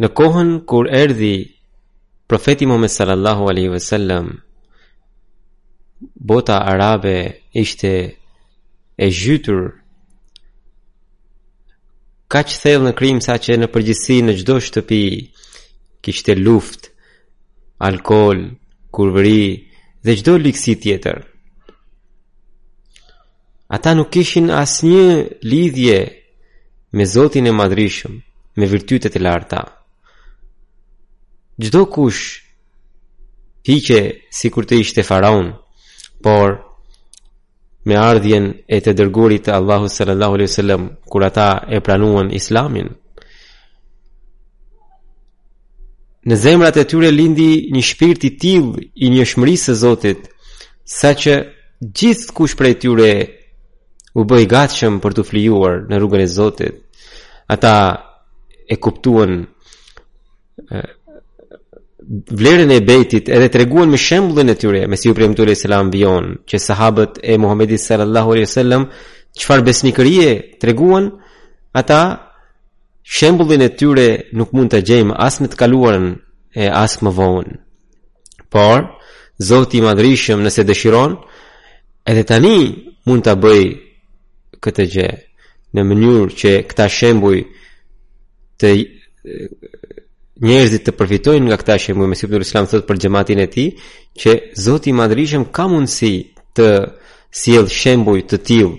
Në kohën kur erdhi profeti Muhamed sallallahu alaihi wasallam bota arabe ishte e zhytur kaq thellë në krim saqë në përgjithësi në çdo shtëpi kishte luftë, alkool, kurvëri dhe çdo ligësi tjetër. Ata nuk kishin asnjë lidhje me Zotin e Madhërishëm, me virtytet e larta. Çdokush hiqej sikur të ishte faraon, por me ardhjen e të dërguarit të Allahut sallallahu alaihi wasallam kur ata e pranuan Islamin, Në zemrat e tyre lindi një shpirt i tillë i njëshmërisë së Zotit, saqë gjithkush prej tyre u bë i gatshëm për t'u flijuar në rrugën e Zotit. Ata e kuptuan vlerën e bejtit edhe të reguan me shembulin e tyre Mesihu i Premtuar alejhi selam vijon që sahabët e Muhamedit sallallahu alaihi sallam çfarë besnikërie treguan ata Shembullin e tyre nuk mund ta gjejmë as në të kaluarën e as më vonë. Por, Zoti i Madhërishëm nëse dëshiron, edhe tani mund ta bëjë këtë gjë në mënyrë që këta shembuj të njerëzit të përfitojnë nga këta shembuj Mesihu alejhi selam thotë për xhamatin e tij që Zoti i Madhërishëm ka mundësi të sjellë shembuj të tillë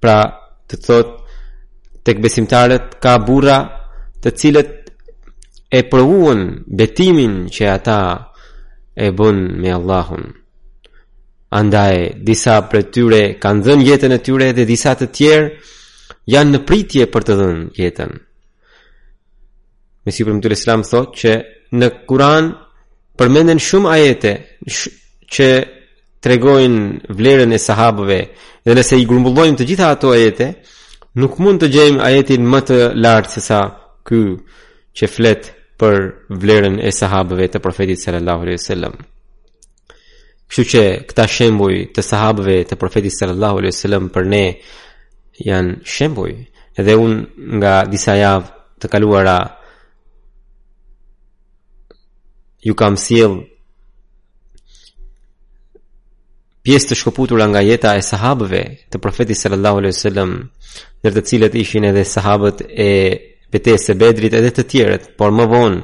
pra Zoti thotë tek besimtarët ka burra të cilët e provuan betimin që ata e bënë me Allahun andaj disa prej tyre kanë dhënë jetën e tyre dhe disa të tjerë janë në pritje për të dhënë jetën Mesihu i Premtuar alejhi selam thotë që në Kuran përmenden shumë ajete që tregojnë vlerën e sahabëve dhe nëse i grumbullojmë të gjitha ato ajete nuk mund të gjejmë ajetin më të lartë sesa ky që flet për vlerën e sahabëve të profetit sallallahu alaihi wasallam Kështu që këta shembuj të sahabëve të profetit sallallahu alaihi wasallam për ne janë shembuj edhe unë nga disa javë të kaluara ju kam sjellë pjesë të shkëputura nga jeta e sahabëve të profetit sallallahu alaihi wasallam, ndër të cilët ishin edhe sahabët e betejës së Bedrit edhe të tjerët, por më vonë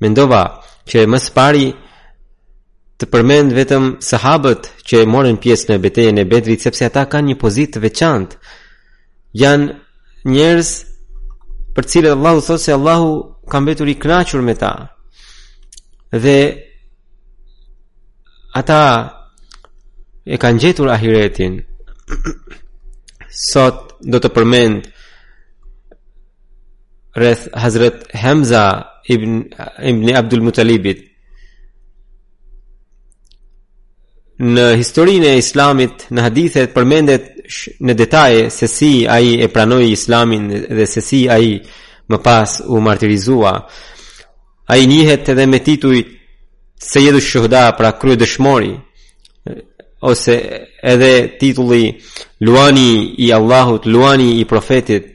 mendova që më së pari Të përmend vetëm sahabët që morën pjesë në betejën e Bedrit sepse ata kanë një pozitë të veçantë. Janë njerëz për të cilët Allahu thotë se Allahu ka mbetur i kënaqur me ta. Dhe ata e kanë gjetur ahiretin. Sot do të përmend rreth Hazrat Hamza ibn Abdul Muttalibit Në historinë e Islamit, në hadithet përmendet në detaje se si ai e pranoi Islamin dhe se si ai më pas u martirizua. Ai njihet edhe me tituj sejedu shuhada pra kryedëshmori ose edhe titulli luani i Allahut, luani i profetit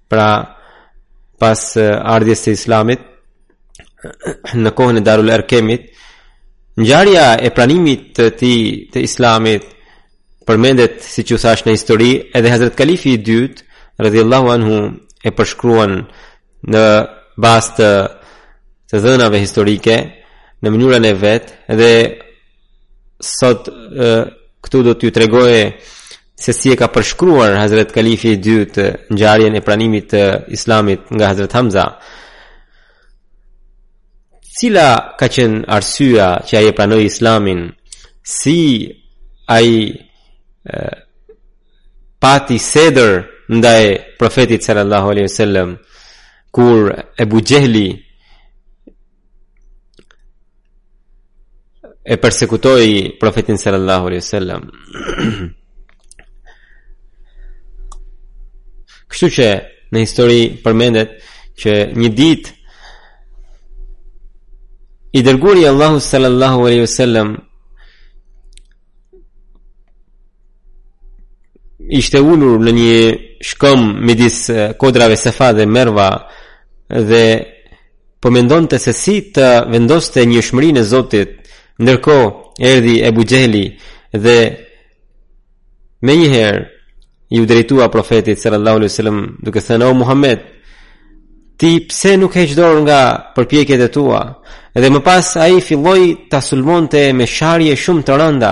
Pra, pas ardhjes të islamit, në kohën e Darul Erkemit, ngjarja e pranimit të tij të islamit, përmendet, siç u thashë në histori, edhe Hazret Kalifi i dytë, radhiallahu anhu, e përshkruan në bazë të të dhënave historike, në mënyrën e vet, edhe sot këtu do t'ju tregoj se si e ka përshkruar Hazret Kalifi i dytë ngjarjen e pranimit të Islamit nga Hazret Hamza. Cila ka qenë arsyeja që ai e pranoi Islamin? Si ai pati sedër ndaj profetit sallallahu alaihi wasallam kur Ebu Xhehli e persekutoi profetin sallallahu alaihi wasallam. Kështu që në histori përmendet që një ditë i dërguari i Allahut sallallahu alaihi wasallam ishte ulur në një shkëmb midis kodrave Safa dhe Merva dhe po mendonte se si të vendoste njëshmërinë e Zotit, ndërkohë erdhi Ebu Xhehli dhe menjëherë iu drejtua profetit sallallahu alaihi wasallam duke thënë o Muhammed ti pse nuk heq dorë nga përpjekjet e tua dhe më pas ai filloi ta sulmonte me sharje shumë të rënda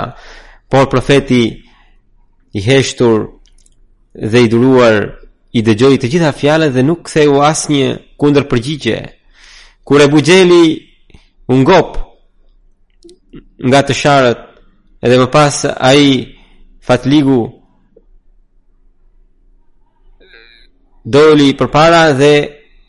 por profeti i heshtur dhe i duruar i dëgjoi të gjitha fjalët dhe nuk ktheu asnjë kundërpërgjigje. Kur Ebu Xhehli u ngop nga të sharët edhe më pas ai fatligu doli përpara dhe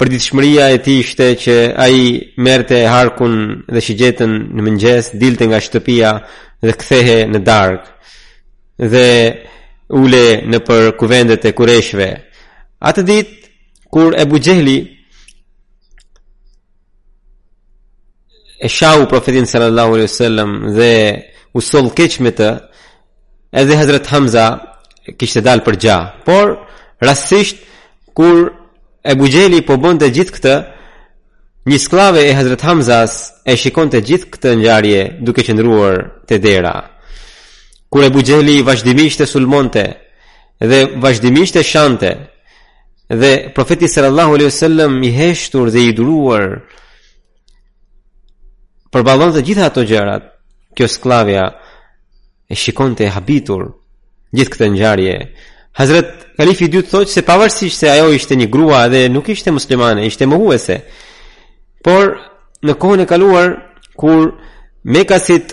Përditshmëria e tij ishte që ai merrte harkun dhe shigjetën në mëngjes, dilte nga shtëpia dhe kthehej në darkë dhe ulej nëpër kuvendet e kurejshve. Atë ditë, kur Ebu Xhehli e shau profetin sallallahu alaihi wasallam dhe u soll keq me të, Edhe Hazrat Hamza kishte dalë për gjah, por rastësisht kur Ebu Xhehli po bënte gjithë këtë, një skllave e Hazrat Hamzas e shikonte gjithë këtë ngjarje duke qëndruar te dera. Kur Ebu Xhehli vazhdimisht e sulmonte dhe vazhdimisht e shante, dhe profeti sallallahu alaihi wasallam i heshtur dhe i duruar përballonte të gjitha ato gjërat. Kjo skllavja e shikonte e habitur gjithë këtë ngjarje. Hazrat Kalifi i dytë thotë se pavarësisht se ajo ishte një grua dhe nuk ishte muslimane, ishte mohuese. Por në kohën e kaluar kur mekasit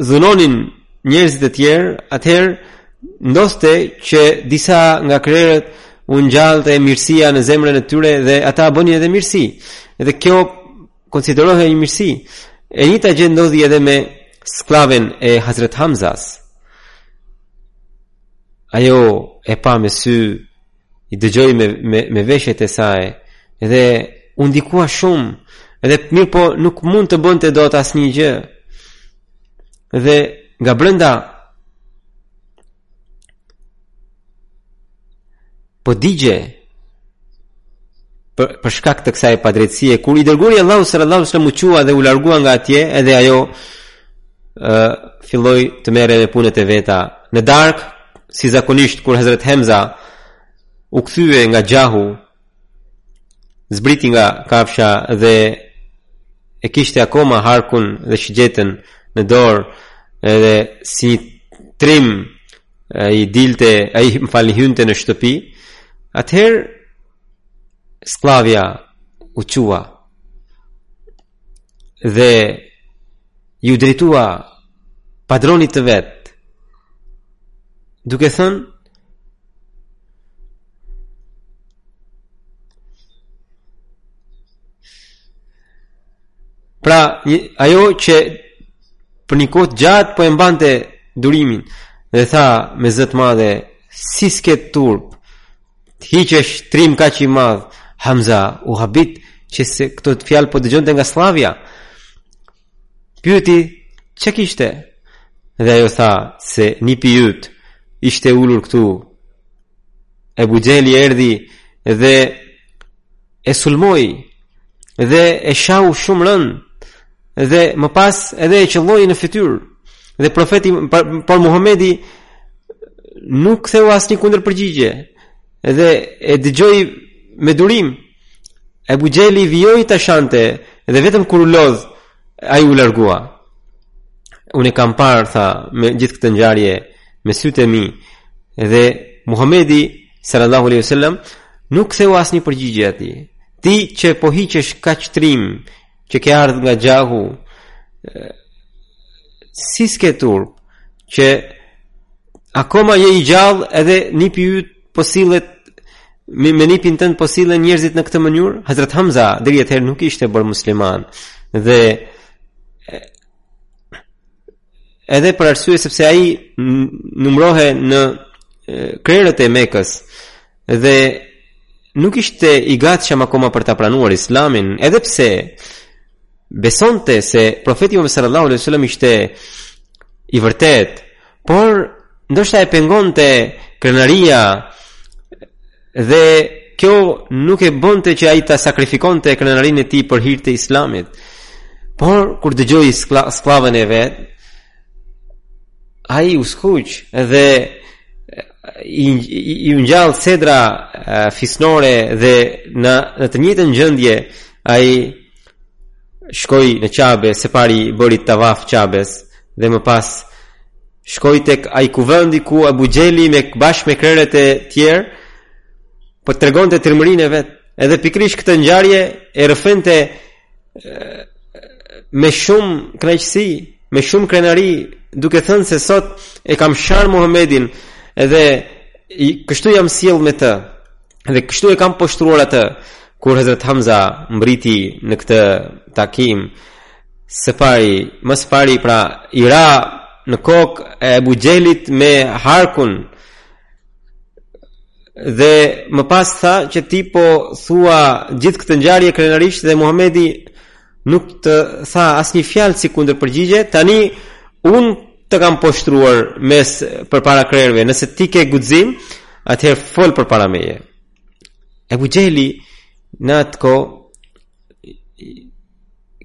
dhunonin njerëzit e tjerë, atëherë ndodhte që disave nga krerët u ngjallej mirësia në zemrën e tyre dhe ata bënin edhe mirësi. Dhe kjo konsiderohej një mirësi. E njëjta gjë ndodhi edhe me skllaven e Hazrat Hamzas. Ajo e pa me sy i dëgjoi me, me, me veshët e saj dhe u ndikua shumë dhe mirëpo nuk mund të bënte dot asnjë gjë dhe nga brenda po digjej për, për shkak të kësaj padrejtësie kur i dërguari i Allahut sallallahu alaihi wasallam u çua dhe u largua nga atje edhe ajo ë filloi të merrej me punët e veta në darkë si zakonisht kur Hazrat Hamza u kthye nga gjahu zbriti nga kafsha dhe e kishte akoma harkun dhe shigjetën në dorë edhe si një trim i dilte ai më falni hynte në shtëpi atëherë skllavja u çua dhe iu drejtua padronit të vet duke thënë pra një, ajo që për një kohë të gjatë po e mbante durimin dhe tha me zë të madh si s'ke turp Të hiqesh trim kaq i madh, Hamza u habit që se këto fjalë po dëgjonte nga skllavja. Pyeti çka kishte? Dhe ajo tha se nipi yt ishte ulur këtu. Ebu Xheli erdi dhe e sulmoi dhe e shau shumë rëndë dhe më pas edhe e qëlloi në fytyrë dhe profeti por Muhamedi nuk ktheu asnjë kundërpërgjigje dhe e dëgjoi me durim Ebu Xheli vijoi ta shante dhe vetëm kur u lodh ai u largua unë e kam parë tha gjithë këtë ngjarje me sytë e mi dhe Muhamedi Sallallahu alaihi wasallam nuk ktheu asnjë përgjigje atij. Ti që po hiqesh kaq trim që ke ardhur nga gjahu, si s'ke turp që akoma je i gjallë edhe nipi yt po sillet me, me nipin tënd po sillen njerëzit në këtë mënyrë? Hazrat Hamza deri atëherë nuk ishte bërë musliman dhe edhe për arsye sepse ai numërohej në krerët e Mekës dhe nuk ishte i gatshëm akoma për ta pranuar Islamin, edhe pse besonte se profeti Muhammed sallallahu alaihi wasallam ishte i vërtetë, por ndoshta e pengonte krenaria Dhe kjo nuk e bënte që ai ta sakrifikonte krenarinë e tij për hir të Islamit. Por kur dëgjoi sklla, skllavën e vet, ai u skuq dhe i i u ngjall sedra fisnore dhe në në të njëjtën gjendje ai shkoi në Qabe së pari bëri tavaf Qabes, dhe më pas shkoi tek ai kuvendi ku Abu Xheli me bashkë me krerët e tjerë po tregonte trimërinë e vet. Edhe pikërisht këtë ngjarje e rrëfente me shumë kënaqësi, me shumë krenari, duke thënë se sot e kam sharë Muhamedin dhe kështu jam sjellë me të. Dhe kështu e kam poshtruar atë kur Hazrat Hamza mbërriti në këtë takim. Së pari, më së pari pra i ra në kokë Ebu Xhelit me harkun dhe më pas tha që ti po thua gjithë këtë ngjarje krenarisht dhe Muhamedi nuk të tha asnjë fjalë si kundërpërgjigje, tani unë të kam poshtruar mes përpara krerëve, nëse ti ke guxim, atëherë fol përpara meje. Ebu Xheli në atë ko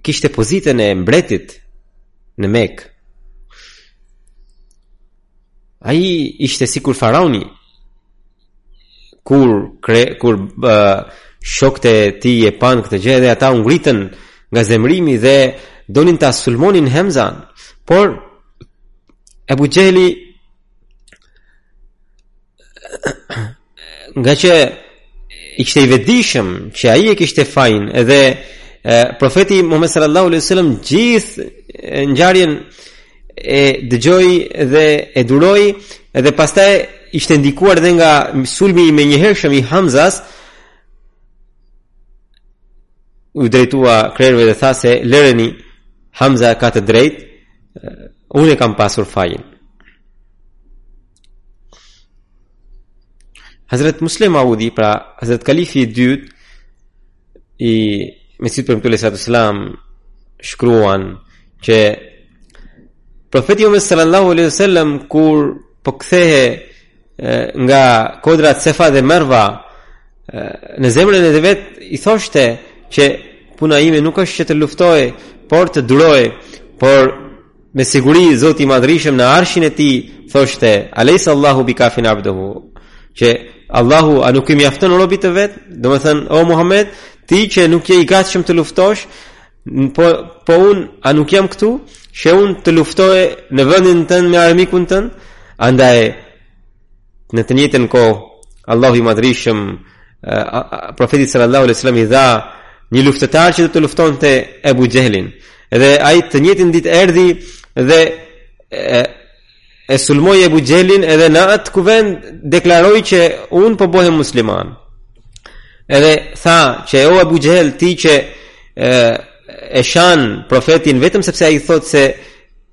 kishte pozitën e mbretit në Mekë ai ishte sikur faraoni kur, kre, kur uh, shokët e tij e panë këtë gjë dhe ata u ngritën nga zemrimi dhe donin ta sulmonin Hamzan por Ebu Xhehli ngaqë ishte i vetëdijshëm që ai e kishte fajin edhe profeti Muhammed sallallahu alaihi wasallam gjithë ngjarjen e dëgjoi dhe e duroi dhe pastaj ishte ndikuar edhe nga sulmi i menjëhershëm i Hamzas iu drejtua krerëve dhe tha se lëreni Hamza ka të drejtë unë e kam pasur fajin Hazret Muslih Maudi, pra Hazret Kalifi i dytë i Mesihut të Premtuar alejhi salatu vesselam, shkruan që profeti Muhammed sallallahu alaihi sallam, kur po kthehej nga kodrat Safa dhe Merva, në zemrën e, e vet, i thoshte që puna ime nuk është që të luftoj, por të duroj, por Me siguri Zoti i Madhërishëm në arshin e tij thoshte Alejsa Allahu bi kafin abduhu që Allahu a nuk i mjafton robit të vet? Domethënë o Muhammed, ti që nuk je i gatshëm të luftosh, po po unë a nuk jam këtu që unë të luftoj në vendin tënd me armikun tënd? Andaj Në të njëjtën kohë, Allahu i Madhërishëm, profetit sallallahu alaihi wasallam i dha një luftëtar që do të luftonte Ebu Xhehlin. Dhe ai të njëjtën ditë erdhi dhe e, e sulmoi Ebu Xhehlin edhe në atë kuvend deklaroi që unë po bëhem musliman. Edhe tha që o Ebu Xhehl ti që e, e shan profetin vetëm sepse ai thotë se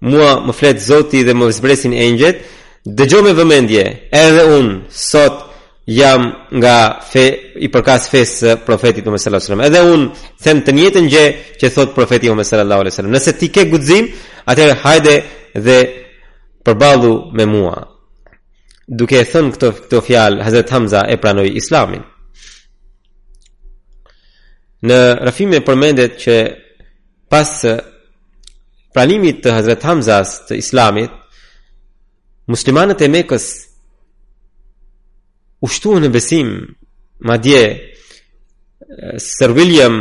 Mua më flet Zoti dhe më zbresin engjëjt, dëgjo me vëmendje, edhe unë sot jam nga fe i përkas fesë së profetit Muhammed sallallahu alaihi wasallam. Edhe unë them të njëjtën gjë që thotë profeti Muhammed sallallahu alaihi wasallam. Nëse ti ke guxim, atëherë hajde dhe përballu me mua. Duke i thënë këto këto fjalë, Hazret Hamza e pranoi Islamin. Në rrëfime përmendet që Pas pranimit të Hazret Hamzas të Islamit, muslimanët e Mekës u shtuan në besim, madje Sir William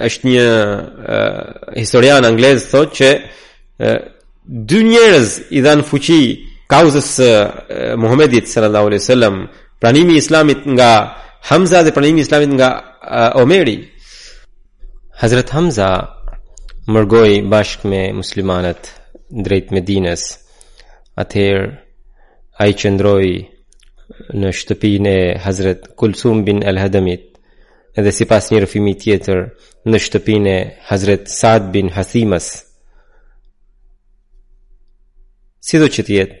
është një uh, historian anglez thotë që uh, dy njerëz i dhanë fuqi kauzës së uh, Muhamedit sallallahu alaihi wasallam, pranimi i Islamit nga Hamza dhe pranimi i Islamit nga uh, Omeri. Hazret Hamza mërgoi bashkë me muslimanët drejt Medinës. Atëherë ai qëndroi në shtëpinë e Hazret Kulsum bin Al-Hadamit dhe sipas një rrëfimi tjetër në shtëpinë e Hazret Saad bin Hathimas. Sido që të jetë,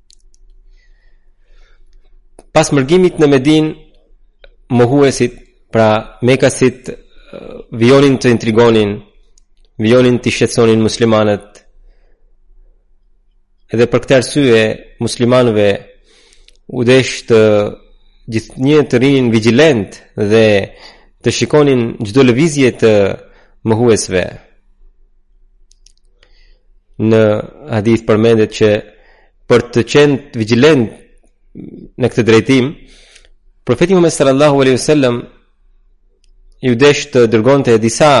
Pas mërgimit në Medinë, mohuesit, pra mekasit vijonin të intrigonin, vijonin t'i shqetësonin muslimanët. Dhe për këtë arsye muslimanëve u desh gjithnjë të rrinin vigjilentë dhe të shikonin çdo lëvizje të mohuesve. Në hadith përmendet që për të qenë vigjilentë në këtë drejtim, profeti Muhammed sallallahu alaihi wasallam iu desh të dërgonte disa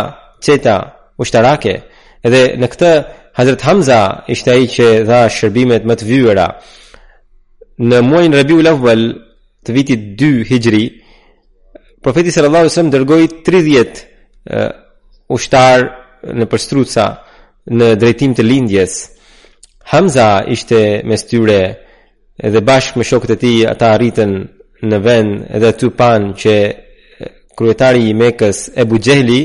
çeta ushtarake dhe në këtë Hazrat Hamza ishte ai që dha shërbimet më të vyera. Në muajin Rabiul Awwal të vitit 2 Hijri, profeti sallallahu alajhi wasallam dërgoi 30 uh, ushtarë nëpër struca në drejtim të lindjes. Hamza ishte mes tyre dhe bashkë me shokët e tij ata arritën në vend dhe aty panë që kryetari i Mekës Ebu Xhehli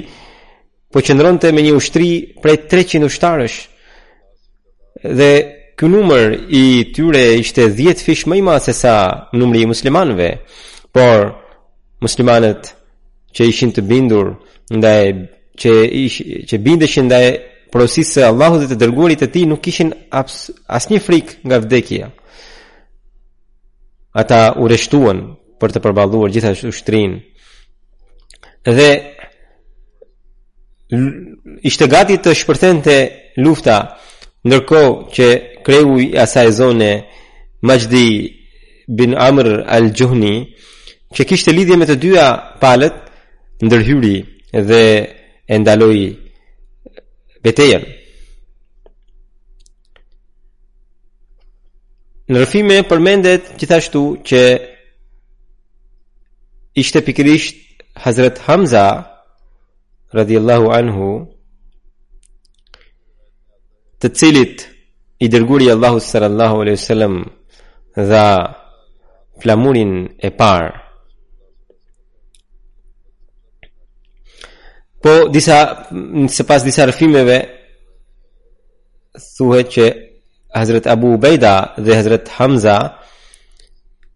po qëndronte me një ushtri prej 300 ushtarësh dhe ky numër i tyre ishte 10 fish më i madh se sa numri i muslimanëve por muslimanët që ishin të bindur ndaj që ish, që bindeshin ndaj porosisë së Allahut dhe të dërguarit të tij nuk kishin asnjë frikë nga vdekja ata u rreshtuan për të përballuar gjithë atë ushtrinë dhe ishte gati të shpërthente lufta ndërkohë që kreu i asaj zone Majdi bin Amr al-Juhni që kishte lidhje me të dyja palët ndërhyri dhe e ndaloi betejën Në rrëfime përmendet gjithashtu që ishte pikërisht Hazret Hamza radiallahu anhu të cilit i dërguari i Allahut sallallahu alaihi wasallam dha flamurin e parë po disa sipas disa rrëfimeve thuhet që Hazret Abu Ubaida dhe Hazret Hamza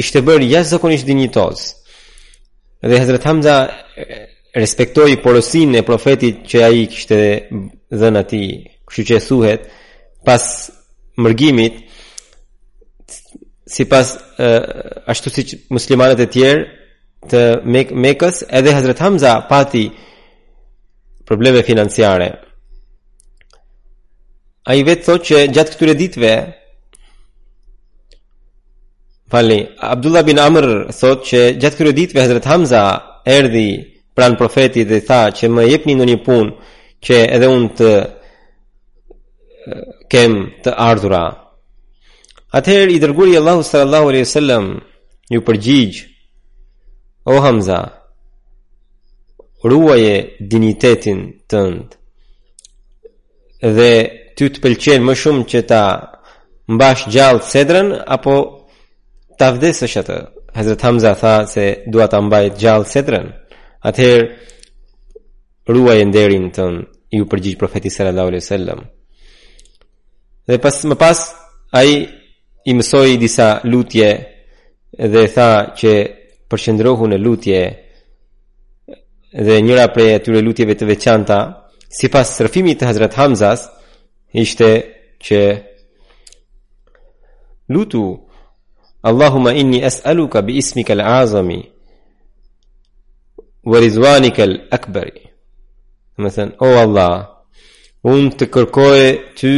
ishte bërë jashtëzakonisht dinjitoz dhe Hazret Hamza respektoi porosinë e profetit që ai i kishte dhënë atij kështu që thuhet pas mërgimit sipas ashtu si muslimanët e tjerë të Mek Mekës edhe Hazret Hamza pati probleme financiare. Ai vetë thotë që gjatë këtyre ditve, Falni, Abdullah bin Amr thotë që gjatë këtyre ditëve Hazret Hamza erdhi pranë profetit dhe tha që më jepni ndonjë punë që edhe unë të kem të ardhura. Atëherë i dërguari i Allahut sallallahu alaihi wasallam iu përgjigj O Hamza, ruaje dinjitetin tënd dhe ty të pëlqen më shumë që ta mbash gjallë sedrën apo ta vdesësh atë Hazret Hamza tha se dua ta mbaj gjallë sedrën atëherë ruaje nderin tënd iu përgjigj profeti sallallahu alaihi wasallam Dhe pas më pas ai i mësoi disa lutje dhe tha që përqendrohu në lutje dhe njëra prej atyre lutjeve të veçanta sipas rrëfimit të Hazrat Hamzas ishte që lutu Allahumma inni es'aluka bi ismika al-azami wa rizwanika al-akbari. Domethën, o Allah, Unë të kërkoj ty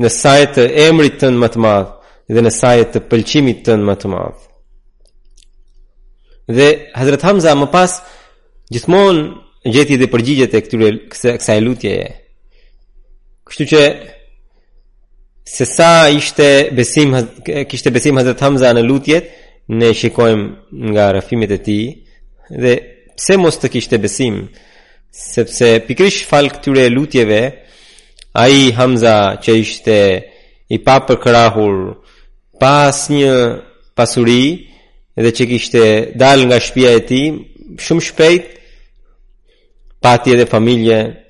në saje të emrit tënd më të madh dhe në saje të pëlqimit tënd më të madh. Dhe Hazret Hamza më pas gjithmonë gjeti dhe përgjigjet e këtyre kësaj lutjeje. Kështu që se sa ishte besim kishte besim Hazrat Hamza në lutjet ne shikojmë nga rrëfimet e tij dhe pse mos të kishte besim sepse pikërisht falë këtyre lutjeve ai Hamza që ishte i papërkrahur pa asnjë pasuri dhe që kishte dalë nga shtëpia e tij shumë shpejt pati edhe familje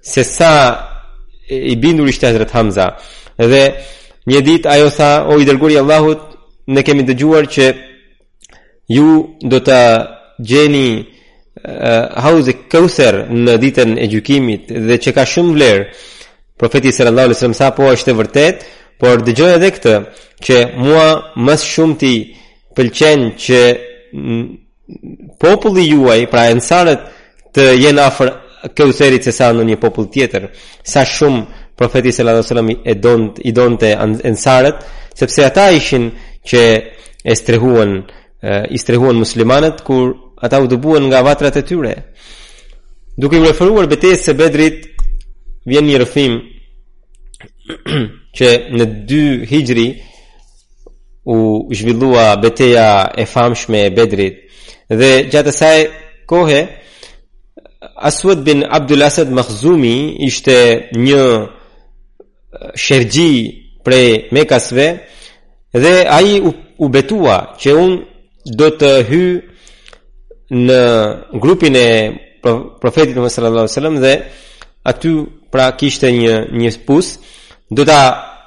se sa i bindur ishte Hazret Hamza dhe një ditë ajo tha o i dërguari i Allahut ne kemi dëgjuar që ju do ta gjeni uh, hauze Keuther në ditën e gjykimit dhe që ka shumë vlerë profeti sallallahu alaihi wasallam tha po është e vërtetë por dëgjoje edhe këtë që mua më shumë ti pëlqen që populli juaj, pra ensarët të jenë afër Kauserit sesa ndonjë popull tjetër. Sa shumë profeti sallallahu alajhi wasallam e don i donte ensarët, sepse ata ishin që e strehuan i strehuan muslimanët kur ata u dëbuan nga vatrat e tyre. Duke iu referuar betejës së Bedrit, vjen një rrëfim që në 2 Hijri u zhvillua beteja e famshme e Bedrit dhe gjatë asaj kohe Aswad bin Abdul Asad Makhzumi ishte një sherrxhi prej Mekasve dhe ai u, u betua që unë do të hyj në grupin e profetit Muhammed sallallahu alaihi wasallam dhe aty pra kishte një një pus, do ta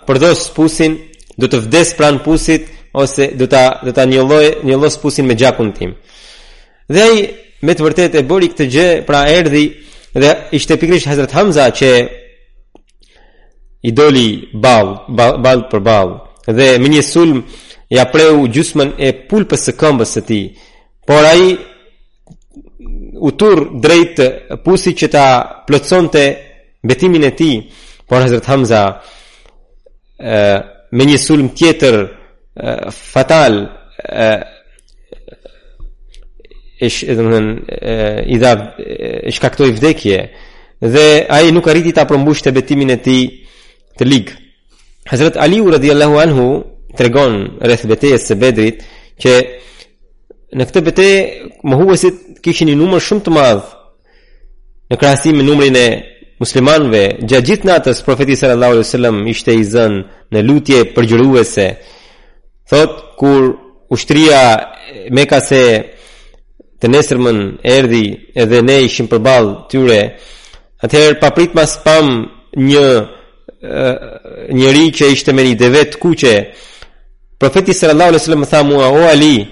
përdhos pusin, do të vdes pranë pusit ose do ta do ta njolloj njollos pusin me gjakun tim. Dhe ai me të vërtetë e bëri këtë gjë, pra erdhi dhe ishte pikërisht Hazrat Hamza që i doli ball, ball, ballë për ballë dhe me një sulm ia preu gjysmën e pulpës së këmbës së tij. Por ai u turr drejt pusit që ta plotësonte betimin e tij, por Hazrat Hamza me një sulm tjetër fatal domethënë i dha i shkaktoi vdekje dhe ai nuk arriti ta përmbushte betimin e tij të lig. Hazrat Ali radhiyallahu anhu tregon rreth betejës së Bedrit që në këtë betejë mohuesit kishin një numër shumë të madh Në krahasim me numrin e muslimanëve, gjatë gjithë natës profeti sallallahu alaihi wasallam ishte i zënë në lutje përgjëruese. Thotë kur ushtria mekase të nesërmën erdhi edhe ne ishim përballë tyre, atëherë papritmas pamë një njeri që ishte me një deve të kuqe. Profeti sallallahu alaihi wasallam tha mua o Ali,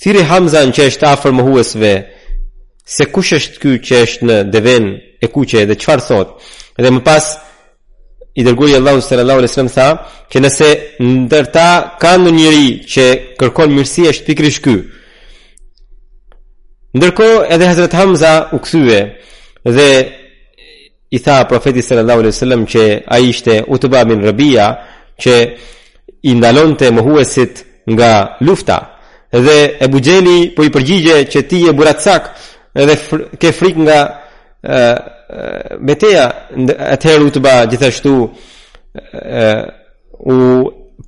Thirre Hamzan që është afër mohuesve se kush është ky që është në deven e kuqe dhe çfarë thotë. Dhe më pas i dërguari i Allahut sallallahu alaihi wasallam tha që nëse ndër ta ka ndonjë njeri që kërkon mirësi është pikërisht ky. Ndërkohë edhe Hazrat Hamza u kthye dhe i tha profetit sallallahu alaihi wasallam që ai ishte Utba bin Rabia që i ndalonte mohuesit nga lufta dhe Ebu Xhehli po i përgjigjej që ti je burracak edhe fr ke frikë nga e, e, beteja atëherë Utba gjithashtu e, u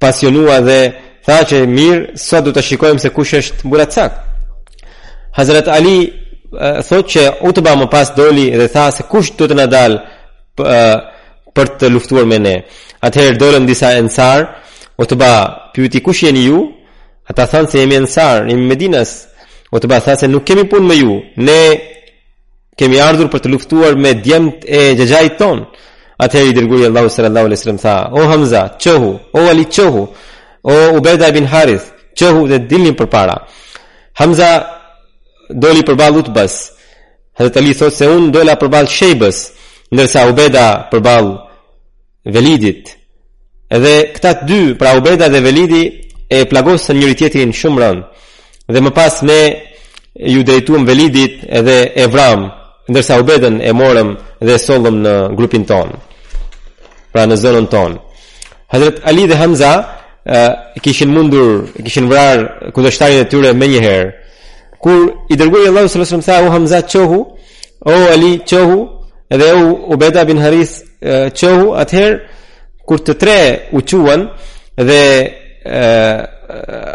pasionua dhe tha që mirë sot do të shikojmë se kush është burracak. Hazrat Ali thotë që Utba më pas doli dhe tha se kush do të na dalë për të luftuar me ne. Atëherë dolën disa ensar, Utba pyeti kush jeni ju? Ata thanë se jemi ensar, jemi medinas. Utba tha se nuk kemi punë me ju. Ne Kemi ardhur për të luftuar me djemtë e xhaxhait tonë. Atëherë i dërguari i Allahut sallallahu alaihi wasallam tha: "O Hamza, çohu, o Ali çohu, o Ubeda ibn Harith, çohu dhe dilni përpara." Hamza doli përballë Utbas. Hazrat Ali thotë se unë dola përballë Shejbës, ndërsa Ubeda përballë Velidit. Dhe këta të dy, pra Ubeda dhe Velidi, e plagosën njëri-tjetrin shumë rëndë. Dhe më pas ne iu drejtuam Velidit edhe e vramë, ndërsa Ubedën e morëm dhe e sollëm në grupin tonë. Pra në zonën tonë. Hazrat Ali dhe Hamza e, kishin mundur, kishin vrarë kundërshtarin e tyre menjëherë. Kur i dërguari i Allahut sallallahu alaihi wasallam tha o Hamza çohu, O Ali çohu dhe o Ubeda bin Haris çohu atëherë kur të tre u çuan dhe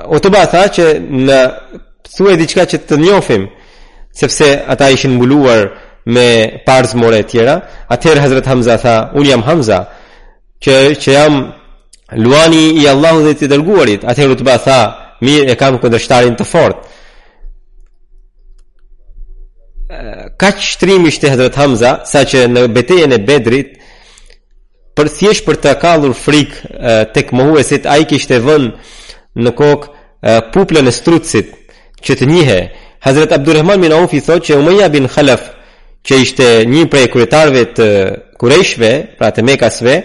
Utba tha që më thuaj diçka që t'ju njohim sepse ata ishin mbuluar me parzmore e tjera atëherë Hazret Hamza tha unë jam Hamza që, që jam luani i Allahut dhe të dërguarit atëherë Utba tha mirë e kam kundërshtarin të fortë kaq trim ishte Hazret Hamza saqë në betejen e Bedrit për thjesht për të kallur frikë tek mohuesit ai kishte vënë në kokë puplën e strucit që të njihej Hazret Abdurrahman bin Aufi thotë që Umeja bin Khalaf që ishte një prej kryetarëve të Kurejshëve, pra të Mekasve,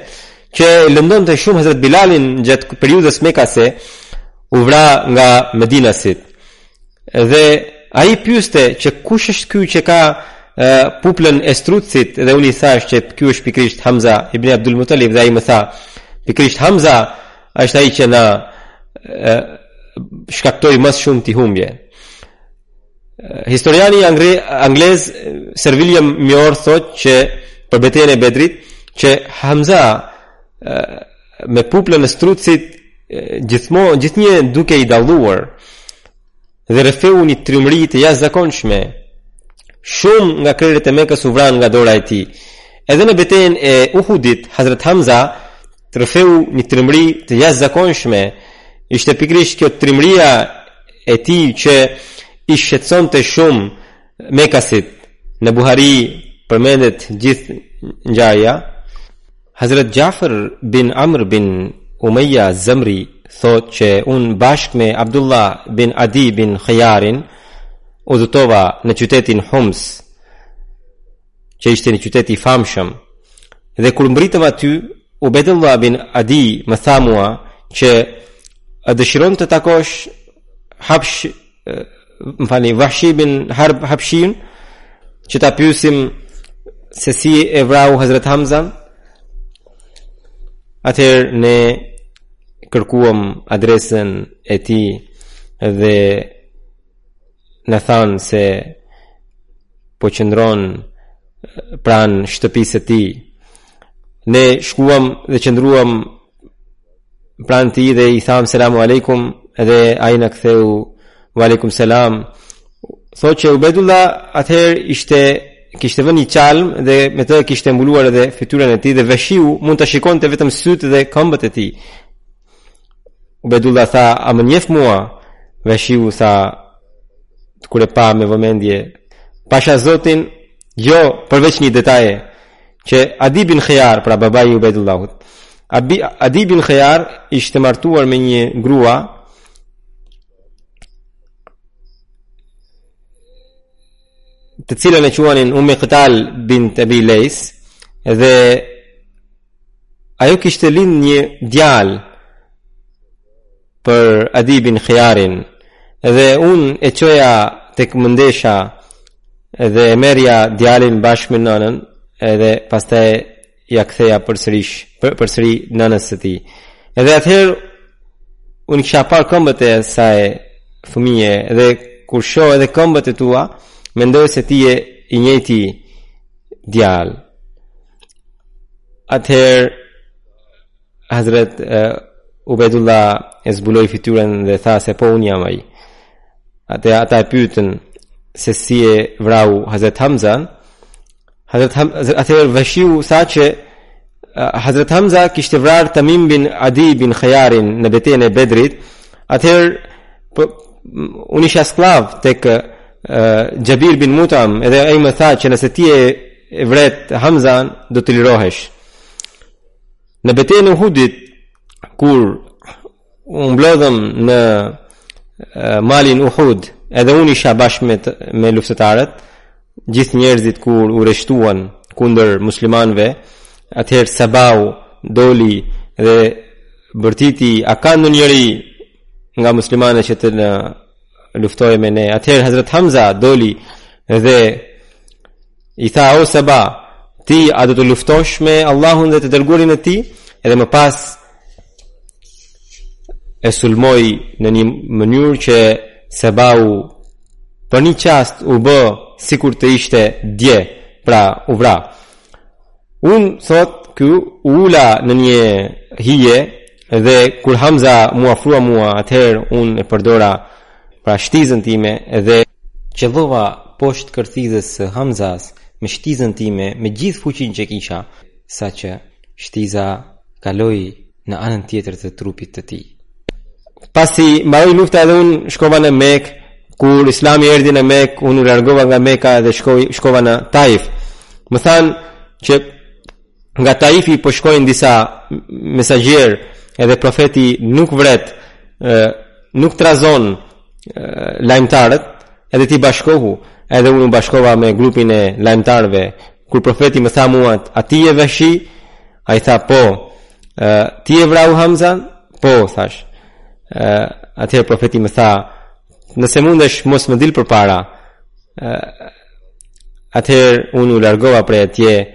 që lëndonte shumë Hazret Bilalin gjatë periudhës mekase, u vra nga Medinasit. Dhe ai pyeste që kush është ky që ka e, puplën e strucit dhe unë i thashë që ky është pikërisht Hamza ibn Abdul Mutalib dhe ai më tha pikërisht Hamza është ai që na e, shkaktoi më së shumti humbje. Historiani angre, anglez Sir William Muir thotë që për betejën e Bedrit që Hamza e, me puplën e strucit gjithmo gjithnjë dukej i dalluar dhe rrëfeu një trimëri të jashtëzakonshme shumë nga krerët e Mekës u vranë nga dora e tij edhe në betejën e Uhudit Hazrat Hamza rrëfeu një trimëri të jashtëzakonshme ishte pikërisht kjo trimëria e tij që i shqetësonte shumë Mekasit, në Buhari përmendet gjithë ngjarja. Hazrat Jafar bin Amr bin Umayya Zamri thotë që unë bashkë me Abdullah bin Adi bin Khayarin udhëtova në qytetin Homs, që ishte një qytet i famshëm. Dhe kur mbërritëm aty, Ubedullah bin Adi më tha mua që a dëshiron të takosh hapsh më fal, Vahshi bin Harb Hapshin, që ta pyesim se si e vrau Hazret Hamzan, atëherë ne kërkuam adresën e tij dhe na thanë se po qëndron pranë shtëpisë së tij. Ne shkuam dhe qëndruam pranë tij dhe i thamë selamu alejkum dhe ai na ktheu ve alejkum selam. Thotë që Ubedullah atëherë ishte kishte vënë një çallmë dhe me të kishte mbuluar edhe fytyrën e tij dhe Vahshiu mund të shikonte vetëm sytë dhe këmbët e tij. Ubedullah tha, "A më njeh mua?" Vahshiu tha, kur e pa me vëmendje, "Pasha Zotin, jo, përveç një detaje." Që Adi bin Khajar, pra babai i Ubejdullahut. Adi bin Khajar ishte martuar me një grua të cilën e quanin Ummi Qital bint Abil Eis dhe ajo kishte lind një djalë për Adi bin Khajarin dhe unë e çoja tek mëndesha dhe e merrja djalin bashkë me nënën edhe pastaj ia ktheja përsërish për, përsëri nënës së tij edhe atëherë unë i kisha parë këmbët e asaj fëmije dhe kur shoh edhe këmbët e tua mendoj se ti je i njëjti djalë atëherë Hazret Ubedullah e zbuloi fytyrën dhe tha se po unë jam ai. Atë ata e pyetën se si e vrau Hazret Hamzan. Atëherë Vahshiu tha që Hazret Hamza kishte vrarë Tamim bin Adi bin Khayarin në betejën e Bedrit. Atëherë po, unë isha skllav tek Jabir bin Mutam, edhe ai më tha që nëse ti e vret Hamzan, do të lirohesh. Në betejën e Uhudit kur u mblodhëm në malin Uhud, edhe unë isha bashkë me, me luftëtarët, gjithë njerëzit kur u reshtuan kundër muslimanëve, atëherë Sabau doli dhe bërtiti a ka ndonjëri nga muslimanët që të na luftojë me ne. Atëherë Hazret Hamza doli dhe I tha o Seba, ti a do të luftosh me Allahun dhe të dërguarin e tij? Edhe më pas e sulmoi në një mënyrë që Sebau për një çast u bë sikur të ishte dje, pra u vra. Unë thotë u ula në një hije dhe kur Hamza m'u afrua mua atëherë unë e përdora pra shtizën time dhe e qëllova poshtë kërthizës së Hamzas me shtizën time me gjithë fuqinë që kisha saqë shtiza kaloi në anën tjetër të trupit të tij pasi mbaroi lufta edhe unë shkova në Mekë kur Islami erdhi në Mekë unë u largova nga Meka dhe shko shkova në Taif më thanë që Nga Taifi po shkojnë disa mesazherë, edhe profeti nuk vret, nuk trazon lajmtarët, edhe ti bashkohu, edhe unë u bashkova me grupin e lajmtarëve. Kur profeti më tha mua, "A ti je Vashi?" Ai tha, "Po." "Ti e vrave Hamzan?" "Po," thashë. Atëherë profeti më tha, "Nëse mundesh, mos më dil përpara." Atëherë unë u largova prej atje,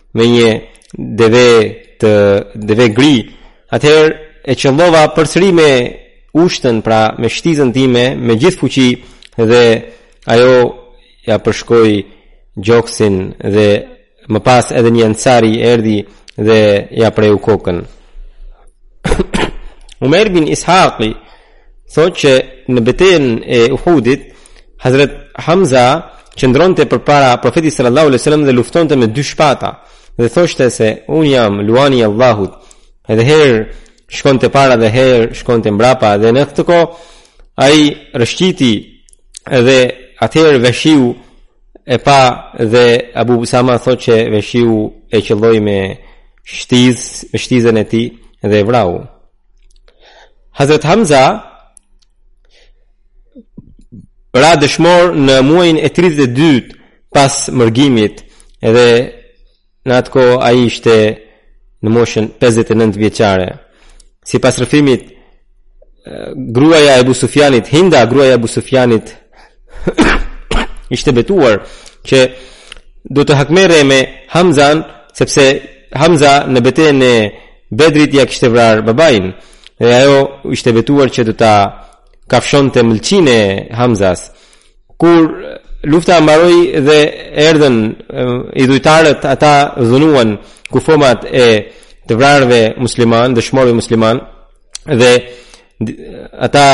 me një deve të deve gri. Atëherë e qëllova përsëri me ushtën, pra me shtizën time, me gjithë fuqi dhe ajo ia përshkoi gjoksin dhe më pas edhe një ansari erdhi dhe ia preu kokën. Umejr bin Ishaki Thotë që në betejën e Uhudit, Hazret Hamza qëndronte përpara profetit sallallahu alaihi wasallam dhe luftonte me dy shpata dhe thoshte se unë jam luani i Allahut edhe herë shkonte para dhe herë shkonte mbrapa dhe në këtë kohë ai rrëshqiti dhe atëherë Veshiu e pa dhe Abu Usama thotë që Veshiu e qëlloi me shtizë, me shtizën e tij dhe e vrau. Hazret Hamza ra dëshmor në muajin e 32 pas mërgimit edhe në atë kohë ai ishte në moshën 59 vjeçare. Sipas rrëfimit, gruaja e Busufjanit, Hinda gruaja e Ebu Sufjanit, ishte betuar që do të hakmerrej me Hamzan, sepse Hamza në betejën e Bedrit ia kishte vrarë babain dhe ajo ishte betuar që do ta kafshonte mëlçinë e Hamzas. Kur lufta mbaroi dhe erdhën idhujtarët, ata dhunuan kufomat e të vrarëve muslimanë, dëshmorëve muslimanë dhe ata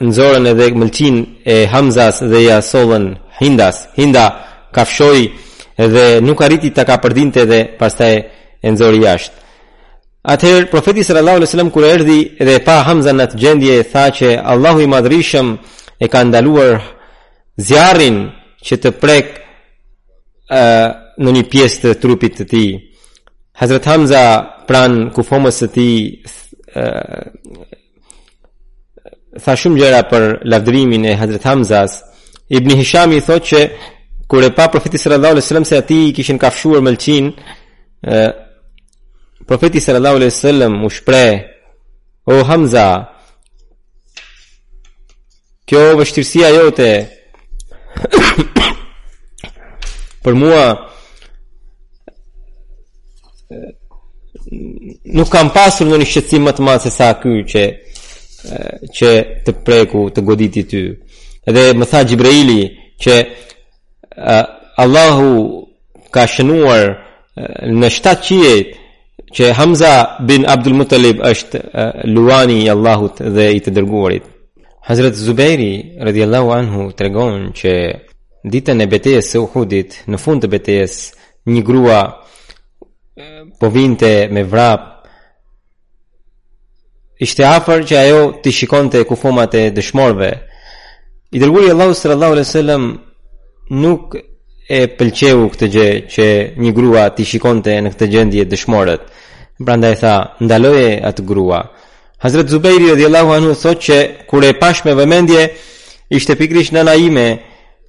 nxorën edhe mëlçinë e Hamzas dhe ia sollën Hindas. Hinda kafshoi dhe nuk arriti ta kapërdinte dhe pastaj e nxori jashtë. Atëherë profeti sallallahu alajhi wasallam kur erdhi dhe pa Hamzan në atë gjendje tha që Allahu i madhërishëm e ka ndaluar zjarrin që të prekë ndonjë pjesë të trupit të tij. Hazrat Hamza pranë kufomës së tij tha shumë gjëra për lavdërimin e Hazrat Hamzas. Ibn Hishami thotë që kur e pa profeti sallallahu alaihi wasallam se atij i kishin kafshuar mëlçinë, profeti sallallahu alaihi wasallam u shpreh: "O Hamza, Kjo vështirësia jote për mua nuk kam pasur ndonjë shqetësim më të madh sesa ky që që të preku të goditi ty. Dhe më tha Xhibreili që Allahu ka shënuar në 7 qiejt që Hamza bin Abdul Muttalib është luani i Allahut dhe i të dërguarit. Hazrat Zubairi radhiyallahu anhu tregon që ditën e betejës së Uhudit, në fund të betejës, një grua po vinte me vrap ishte afër që ajo t'i shikonte kufomat e dëshmorëve. I dërguari i Allahut sallallahu alaihi wasallam nuk e pëlqeu këtë gjë që një grua t'i shikonte në këtë gjendje dëshmorët. Prandaj tha, ndaloje atë grua. Hazrat Zubejri radhiyallahu anhu thotë që kur e pashë me vëmendje ishte pikërisht nëna ime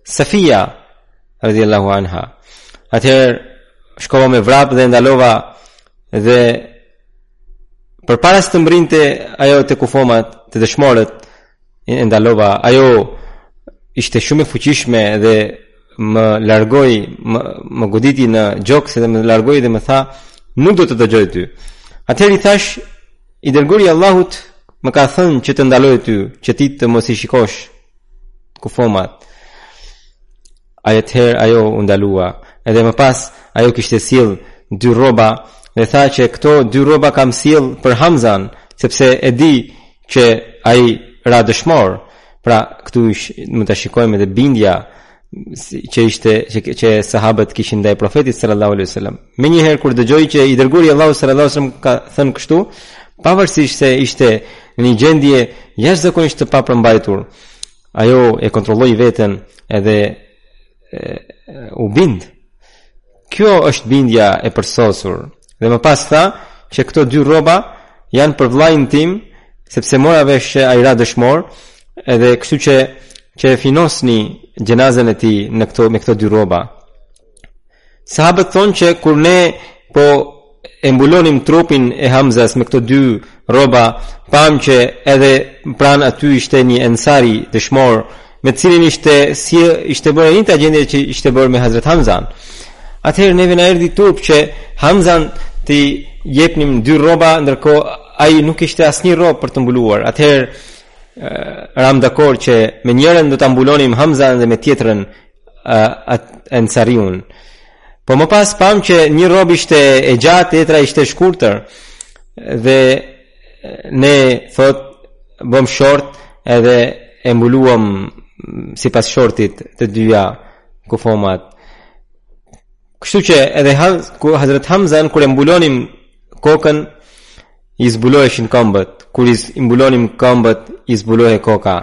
Safia radhiyallahu anha. Atëherë shkova me vrap dhe e ndalova dhe Përpara se të mbrinte ajo te kufomat, te dëshmorët e ndalova, ajo ishte shumë e fuqishme dhe më largoi, më, më goditi në gjoks dhe më largoi dhe më tha, nuk do të dëgjoj ty. Atëherë i thashë, i dërguari i Allahut më ka thënë që të ndaloj ty, që ti të mos i shikosh kufomat. Atëherë ajo u ndalua, edhe më pas ajo kishte sjellë dy rroba dhe tha që këto dy rroba kam sjellë për Hamzan, sepse e di që ai ra dëshmor. Pra, këtu ish, mund ta shikojmë edhe bindja që ishte që, që sahabët kishin ndaj profetit sallallahu alaihi wasallam. Menjëherë kur dëgjoi që i dërguari i Allahut sallallahu alaihi wasallam ka thënë kështu, pavarësisht se ishte në një gjendje jashtëzakonisht të papërmbajtur, ajo e kontrolloi veten edhe e, u bind kjo është bindja e përsosur dhe më pas tha që këto dy rroba janë për vllajin tim sepse mora vesh që ai ra dëshmor edhe kështu që qefinosni gjenazën e tij në këto me këto dy rroba Sahabët thonë që kur ne po e mbulonim trupin e Hamzas me këto dy rroba, pamë që edhe pranë aty ishte një ensari dëshmor, me cilin ishte si ishte bërë një gjendje që ishte bërë me Hazrat Hamzan. Atëherë neve na erdhi turp që Hamzan t'i jepnim dy rroba ndërkohë ai nuk kishte asnjë rrobë për të mbuluar. Atëherë ramë dakord që me njërën do ta mbulonim Hamzan dhe me tjetrën Ensariun. Po më pas pamë që një rrobë ishte e gjatë, tjetra ishte e shkurtër. Dhe ne thotë bëmë short edhe e mbuluam sipas shortit të dyja kufomat. Kështu që edhe Hazret Hamzan kur e mbulonim kokën i zbuloheshin këmbët, kur i mbulonim këmbët i zbulohej koka.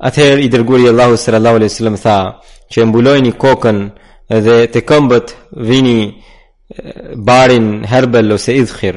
Atëherë i dërguari i Allahut sallallahu alaihi wasallam tha, që e mbulojni kokën dhe te këmbët vini barin hermel ose idhkhir.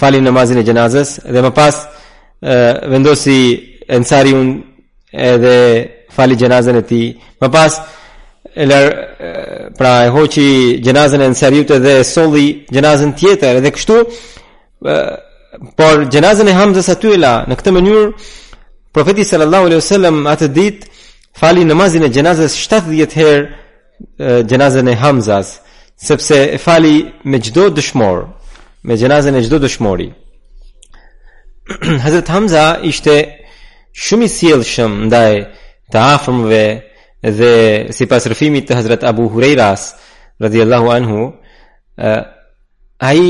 fali namazin e gjenazës dhe më pas vendosi ensariun edhe fali gjenazën e tij më pas e lër, pra e hoqi gjenazën e ensariut edhe e solli gjenazën tjetër edhe kështu por gjenazën e hamzës aty e la në këtë mënyrë profeti sallallahu alaihi wasallam atë ditë fali namazin e gjenazës 70 herë gjenazën e Hamzas, sepse e fali me çdo dëshmor, me gjenazën e çdo dëshmori. Hazrat Hamza ishte shumë i sjellshëm ndaj të afërmve dhe sipas rrëfimit të Hazrat Abu Hurejras radhiyallahu anhu, ai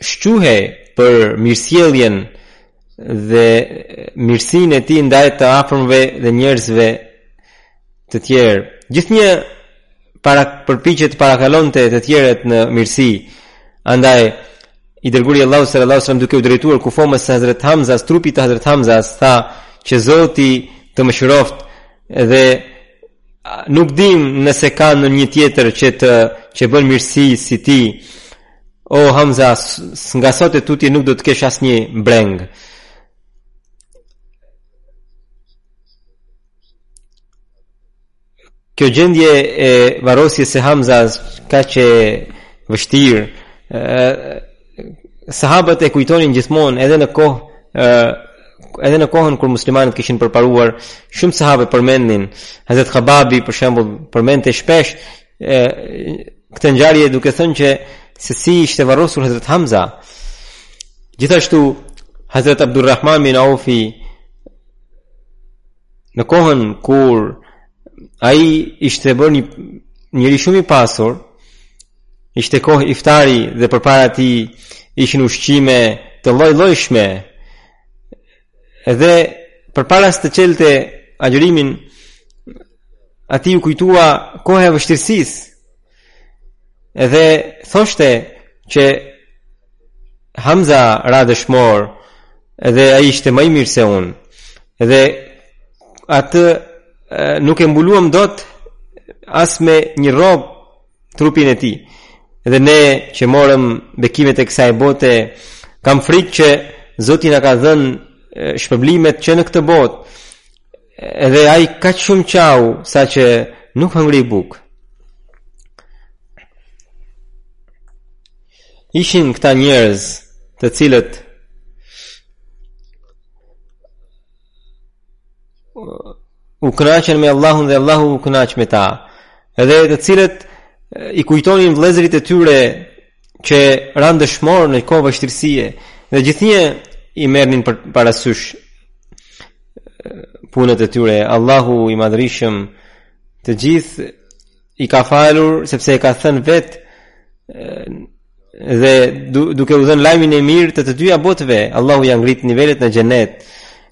shquhej për mirësjelljen dhe mirësinë e tij ndaj të afërmve dhe njerëzve të tjerë. Gjithnjë para përpiqej të parakalonte të tjerët në mirësi. Andaj i dërguari i Allahut sallallahu alaihi wasallam duke u drejtuar kufomës së Hazrat Hamzas, trupit të Hazrat Hamzas, tha që Zoti të mëshiroftë dhe nuk di nëse ka ndonjë tjetër që të që bën mirësi si ti. O Hamza, nga sot e tutje nuk do të kesh asnjë brengë. Kjo gjendje e varrosjes së Hamzas kaq e vështirë. Sahabët e kujtonin gjithmonë edhe në kohë edhe në kohën kur muslimanët kishin përparuar shumë sahabët e përmendnin Hazrat Hababi për shembull përmendte shpesh e, këtë ngjarje duke thënë që se si ishte varrosur Hazrat Hamza gjithashtu Hazrat Abdurrahman bin Aufi në kohën kur ai ishte bërë një njeri shumë i pasur, ishte kohë iftari dhe përpara tij ishin ushqime të llojllojshme, edhe përpara se të çelte agjërimin, atij iu kujtua koha e vështirësisë, Edhe thoshte që Hamza ra dëshmor Edhe ai ishte më i mirë se unë Edhe atë nuk e mbuluam dot As me një rrobë trupin e tij Edhe ne që morëm bekimet e kësaj bote Kam frikë që Zoti na ka dhënë shpërblimet që në këtë botë Edhe ai kaq shumë qau saqë nuk hëngri bukë. Ishin këta njerëz të cilët u kënaqën me Allahun dhe Allahu u kënaq me ta. Edhe të cilët i kujtonin vëllezërit e tyre që ranë dëshmorë në kohë vështirësie dhe gjithnjë i merrnin parasysh punët e tyre. Allahu i madhërishëm të gjithë i ka falur sepse e ka thënë vetë dhe duke u dhënë lajmin e mirë të të dyja botëve, Allahu ia ngrit nivelet në xhenet.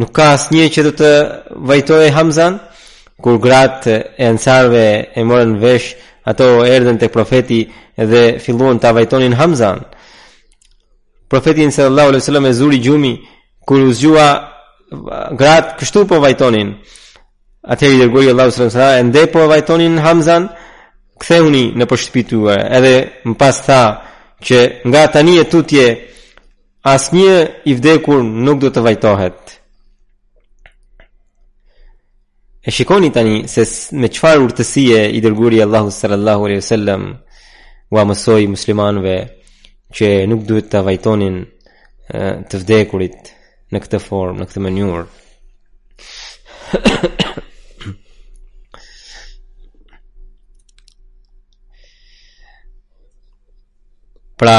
Nuk ka asnjë që do të vajtojë Hamzan, kur gratë e ansarëve e morën vesh, ato erdhën tek profeti dhe filluan ta vajtonin Hamzan. Profetin sallallahu alaihi wasallam e zuri gjumi, kur u zgjua gratë kështu po vajtonin. Atëherë i dërguari i Allahut sallallahu alaihi wasallam ende po vajtonin Hamzan, kthehuni nëpër shtëpitë tuaja. Edhe më pas tha që nga tani e tutje Asnjë i vdekur nuk do të vajtohet. E shikoni tani se me çfarë urtësie i dërguari i Allahut sallallahu alaihi wasallam ua mësoi muslimanëve që nuk duhet të vajtonin të vdekurit në këtë formë, në këtë mënyrë. pra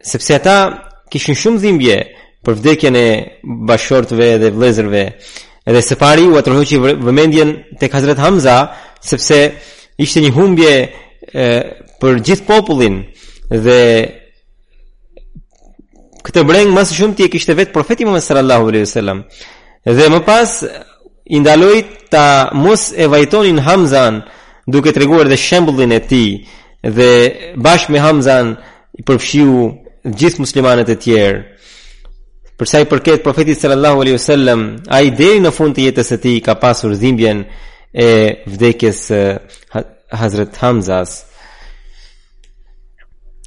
Sepse ata kishin shumë dhimbje për vdekjen e bashkëshortëve dhe vëllezërve. Dhe së pari ua tërhoqi vëmendjen tek Hazrat Hamza, sepse ishte një humbje e, për gjithë popullin dhe këtë brengë më së shumti e kishte vetë profeti Muhammed sallallahu alaihi wasallam. Dhe më pas i ndaloi të mos e vajtonin Hamzan duke treguar dhe shembullin e tij dhe bashkë me Hamzan i përfshiu gjithë muslimanët e tjerë. Për sa i përket profetit sallallahu alaihi wasallam, ai deri në fund të jetës së tij ka pasur dhimbjen e vdekjes së Hazrat Hamzas.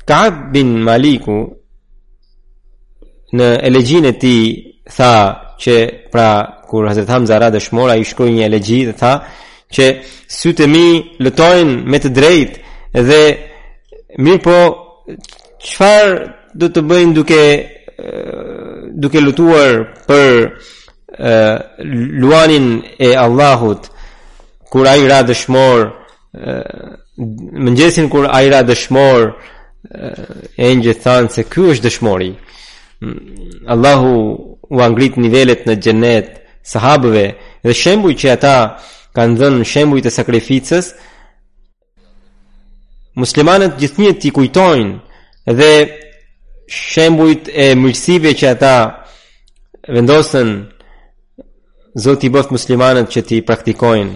Ka'b bin Maliku në elegjinë e tij tha që pra kur Hazret Hamza ra dëshmor ai shkroi një elegji dhe tha që sytë e mi lotojnë me të drejtë dhe mirëpo çfarë do të bëjnë duke duke lotuar për luanin e Allahut kur ai ra dëshmor mëngjesin kur ai ra dëshmor engjëjt thanë se ky është dëshmori Allahu ua ngrittë nivelet në xhenet sahabëve dhe shembujt që ata kanë dhënë shembujt e sakrificës muslimanët gjithnjë t'i kujtojnë dhe shembujt e mirësive që ata vendosën Zoti i bëftë muslimanët që t'i praktikojnë